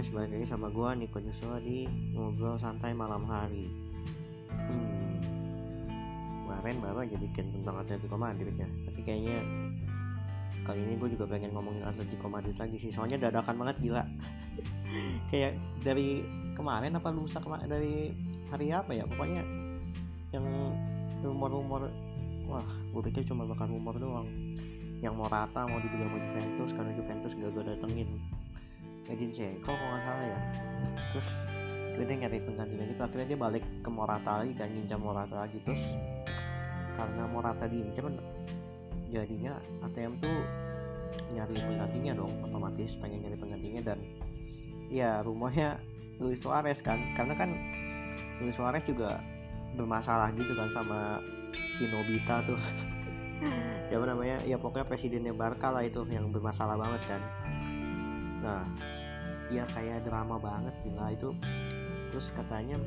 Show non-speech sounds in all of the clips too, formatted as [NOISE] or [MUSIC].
guys, balik lagi sama gua Niko Joshua di ngobrol santai malam hari. Hmm, kemarin baru aja bikin tentang Atletico Madrid ya, tapi kayaknya kali ini gue juga pengen ngomongin Atletico Madrid lagi sih, soalnya dadakan banget gila. [LAUGHS] Kayak dari kemarin apa lusa kemarin dari hari apa ya, pokoknya yang rumor-rumor, wah gue pikir cuma bakal rumor doang. Yang Morata mau dibeli sama Juventus karena Juventus gak gue datengin Edin Dzeko kalau nggak salah ya. Terus dia nyari penggantinya gitu akhirnya dia balik ke Morata lagi kan ngincar Morata lagi. Terus karena Morata diincar jadinya ATM tuh nyari penggantinya dong otomatis pengen nyari penggantinya. Dan ya rumahnya Luis Suarez kan karena kan Luis Suarez juga bermasalah gitu kan sama si Nobita tuh. [LAUGHS] Siapa namanya? Ya pokoknya presidennya Barca lah itu yang bermasalah banget kan. Nah ya kayak drama banget gila. Itu terus katanya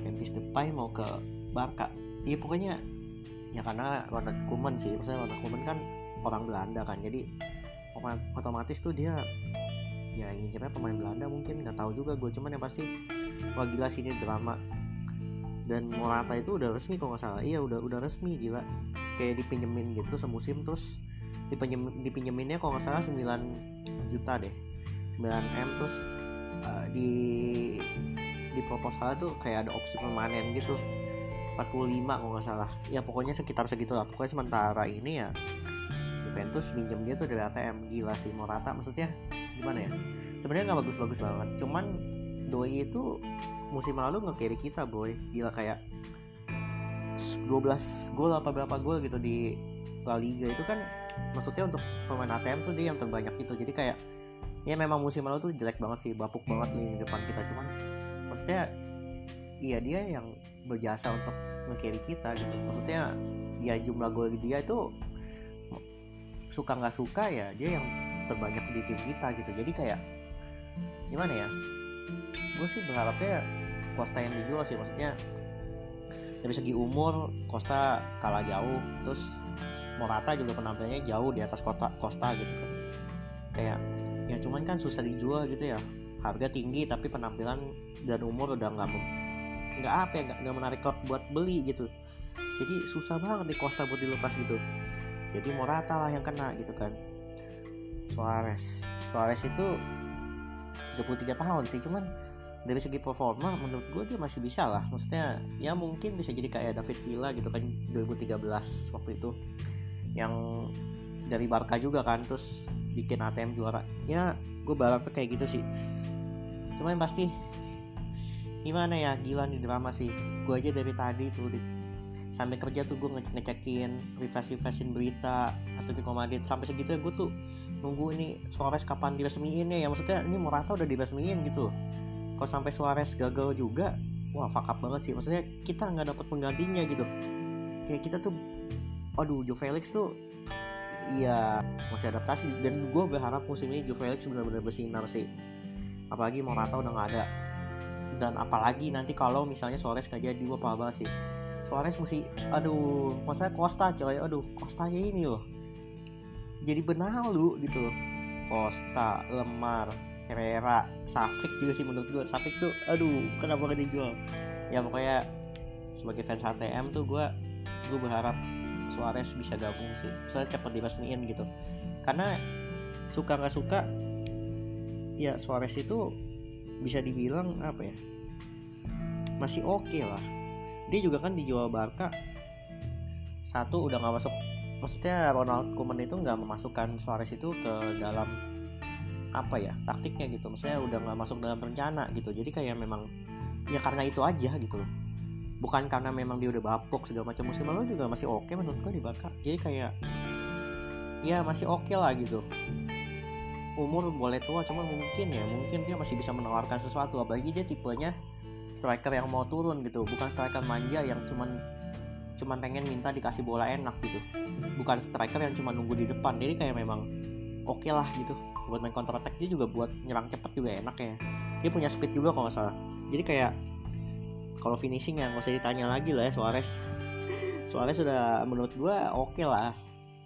Memphis Depay mau ke Barca. Iya pokoknya ya karena Ronald Koeman sih. Maksudnya Ronald Koeman kan orang Belanda kan. Jadi otomatis tuh dia ya ngincernya pemain Belanda mungkin. Nggak tahu juga gue cuman yang pasti wah gila sih ini drama. Dan Morata itu udah resmi kok nggak salah. Iya udah udah resmi gila. Kayak dipinjemin gitu semusim. Terus dipinjem dipinjeminnya kok nggak salah 9 juta deh 9M terus uh, di di proposal tuh kayak ada opsi permanen gitu. 45 kalau nggak salah. Ya pokoknya sekitar segitu lah pokoknya sementara ini ya Juventus pinjam dia tuh dari ATM gila sih Morata maksudnya. Gimana ya? Sebenarnya nggak bagus-bagus banget. Cuman Doi itu musim lalu nge-carry kita boy. Gila kayak 12 gol apa berapa gol gitu di La Liga. Itu kan maksudnya untuk pemain ATM tuh dia yang terbanyak gitu. Jadi kayak ya memang musim lalu tuh jelek banget sih bapuk banget di depan kita. Cuman maksudnya iya dia yang berjasa untuk nge-carry kita gitu. Maksudnya ya jumlah gol dia itu suka nggak suka ya dia yang terbanyak di tim kita gitu. Jadi kayak gimana ya? Gue sih berharapnya Costa yang dijual sih. Maksudnya dari segi umur Costa kalah jauh terus Morata juga penampilannya jauh di atas kota Costa gitu kan. Kayak ya cuman kan susah dijual gitu ya. Harga tinggi tapi penampilan dan umur udah nggak nggak apa ya nggak menarik klub buat beli gitu. Jadi susah banget nih Costa buat dilepas gitu. Jadi Morata lah yang kena gitu kan. Suarez. Suarez itu 33 tahun sih cuman dari segi performa menurut gue dia masih bisa lah. Maksudnya ya mungkin bisa jadi kayak David Villa gitu kan 2013 waktu itu yang dari Barca juga kan terus bikin ATM juara. Ya gue berharap kayak gitu sih. Cuman pasti gimana ya gila nih drama sih. Gue aja dari tadi tuh di, sampai kerja tuh gue ngecek ngecekin refresh refreshin berita Atletico Madrid. Sampai segitu ya gue tuh nunggu ini Suarez kapan diresmiin ya. Maksudnya ini Morata udah diresmiin gitu. Kalau sampai Suarez gagal juga? Wah fuck up banget sih. Maksudnya kita nggak dapat penggantinya gitu. Kayak kita tuh aduh Joe Felix tuh iya masih adaptasi. Dan gue berharap musim ini Joe Felix benar-benar bersinar sih. Apalagi Morata udah nggak ada. Dan apalagi nanti kalau misalnya Suarez nggak jadi gue paham banget sih. Suarez mesti aduh masa Costa coy. Aduh Costanya ini loh. Jadi benalu gitu loh. Costa Lemar Herrera Safik juga sih menurut gue Safik tuh aduh kenapa gak dijual? Ya pokoknya sebagai fans ATM tuh gue gue berharap Suarez bisa gabung sih bisa cepat diresmiin gitu. Karena suka nggak suka ya Suarez itu bisa dibilang apa ya masih oke okay lah. Dia juga kan dijual Barca satu udah nggak masuk maksudnya Ronald Koeman itu nggak memasukkan Suarez itu ke dalam apa ya taktiknya gitu. Maksudnya udah nggak masuk dalam rencana gitu. Jadi kayak memang ya karena itu aja gitu loh bukan karena memang dia udah bapuk segala macam. Musim lalu juga masih oke okay menurut gue di Barca. Jadi kayak ya masih oke okay lah gitu. Umur boleh tua cuma mungkin ya mungkin dia masih bisa menawarkan sesuatu. Apalagi dia tipenya striker yang mau turun gitu. Bukan striker manja yang cuman cuman pengen minta dikasih bola enak gitu. Bukan striker yang cuma nunggu di depan. Jadi kayak memang oke okay lah gitu. Buat main counter attack dia juga buat nyerang cepet juga enak ya. Dia punya speed juga kalau nggak salah. Jadi kayak kalau finishing ya nggak usah ditanya lagi lah ya Suarez. Suarez sudah menurut gua oke okay lah.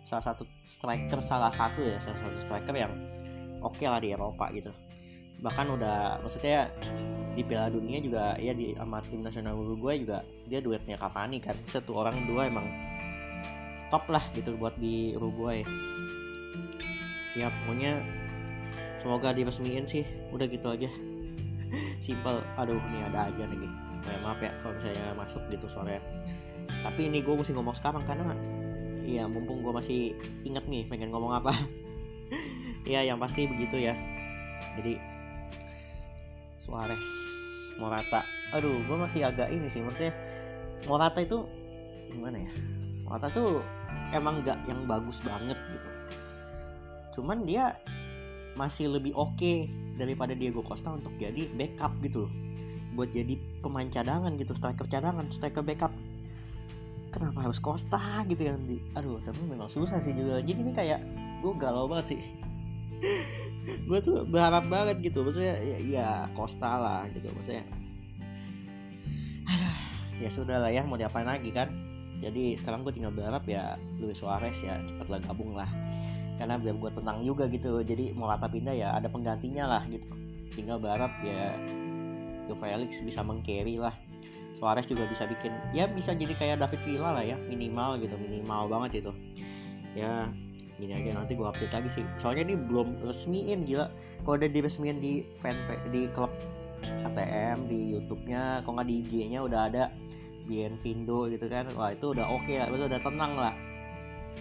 Salah satu striker salah satu ya salah satu striker yang oke okay lah di Eropa gitu. Bahkan udah maksudnya di Piala Dunia juga ya di sama tim nasional Uruguay juga dia duetnya Cavani kan. Satu orang dua emang stop lah gitu buat di Uruguay. Ya pokoknya semoga diresmiin sih. Udah gitu aja. [LAUGHS] Simple aduh ini ada aja nih nah, maaf ya kalau misalnya masuk gitu sore tapi ini gue mesti ngomong sekarang karena ya mumpung gue masih inget nih pengen ngomong apa. [LAUGHS] Ya yang pasti begitu ya. Jadi Suarez Morata. Aduh gue masih agak ini sih maksudnya Morata itu gimana ya? Morata tuh emang gak yang bagus banget gitu. Cuman dia masih lebih oke okay daripada Diego Costa untuk jadi backup gitu loh buat jadi pemain cadangan gitu striker cadangan striker backup. Kenapa harus Costa gitu yang di aduh tapi memang susah sih juga. Jadi ini kayak gue galau banget sih. [LAUGHS] Gue tuh berharap banget gitu. Maksudnya ya, ya Costa lah gitu. Maksudnya [SIGHS] ya sudah lah ya mau diapain lagi kan? Jadi sekarang gue tinggal berharap ya Luis Suarez ya cepatlah gabung lah. Karena biar gue tenang juga gitu. Jadi mau kata pindah ya ada penggantinya lah gitu. Tinggal berharap ya ke Felix bisa mengcarry lah. Suarez juga bisa bikin ya bisa jadi kayak David Villa lah ya minimal gitu minimal banget itu. Ya gini aja nanti gue update lagi sih. Soalnya ini belum resmiin gila. Kalau udah diresmiin di fan di klub ATM di YouTube-nya kalau nggak di IG-nya udah ada Bienvindo gitu kan. Wah itu udah oke okay lah udah tenang lah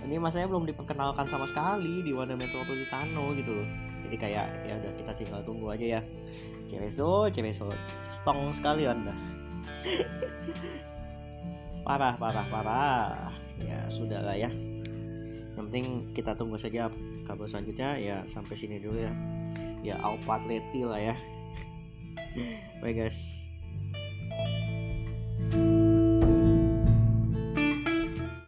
ini masanya belum diperkenalkan sama sekali di Wanda Metropolitano gitu loh. Jadi kayak ya udah kita tinggal tunggu aja ya. Cerezo Cerezo stong sekali anda. [LAUGHS] Parah parah parah. Ya sudah lah ya. Yang penting kita tunggu saja kabar selanjutnya. Ya sampai sini dulu ya. Ya Alpatleti lah ya. [LAUGHS] Bye guys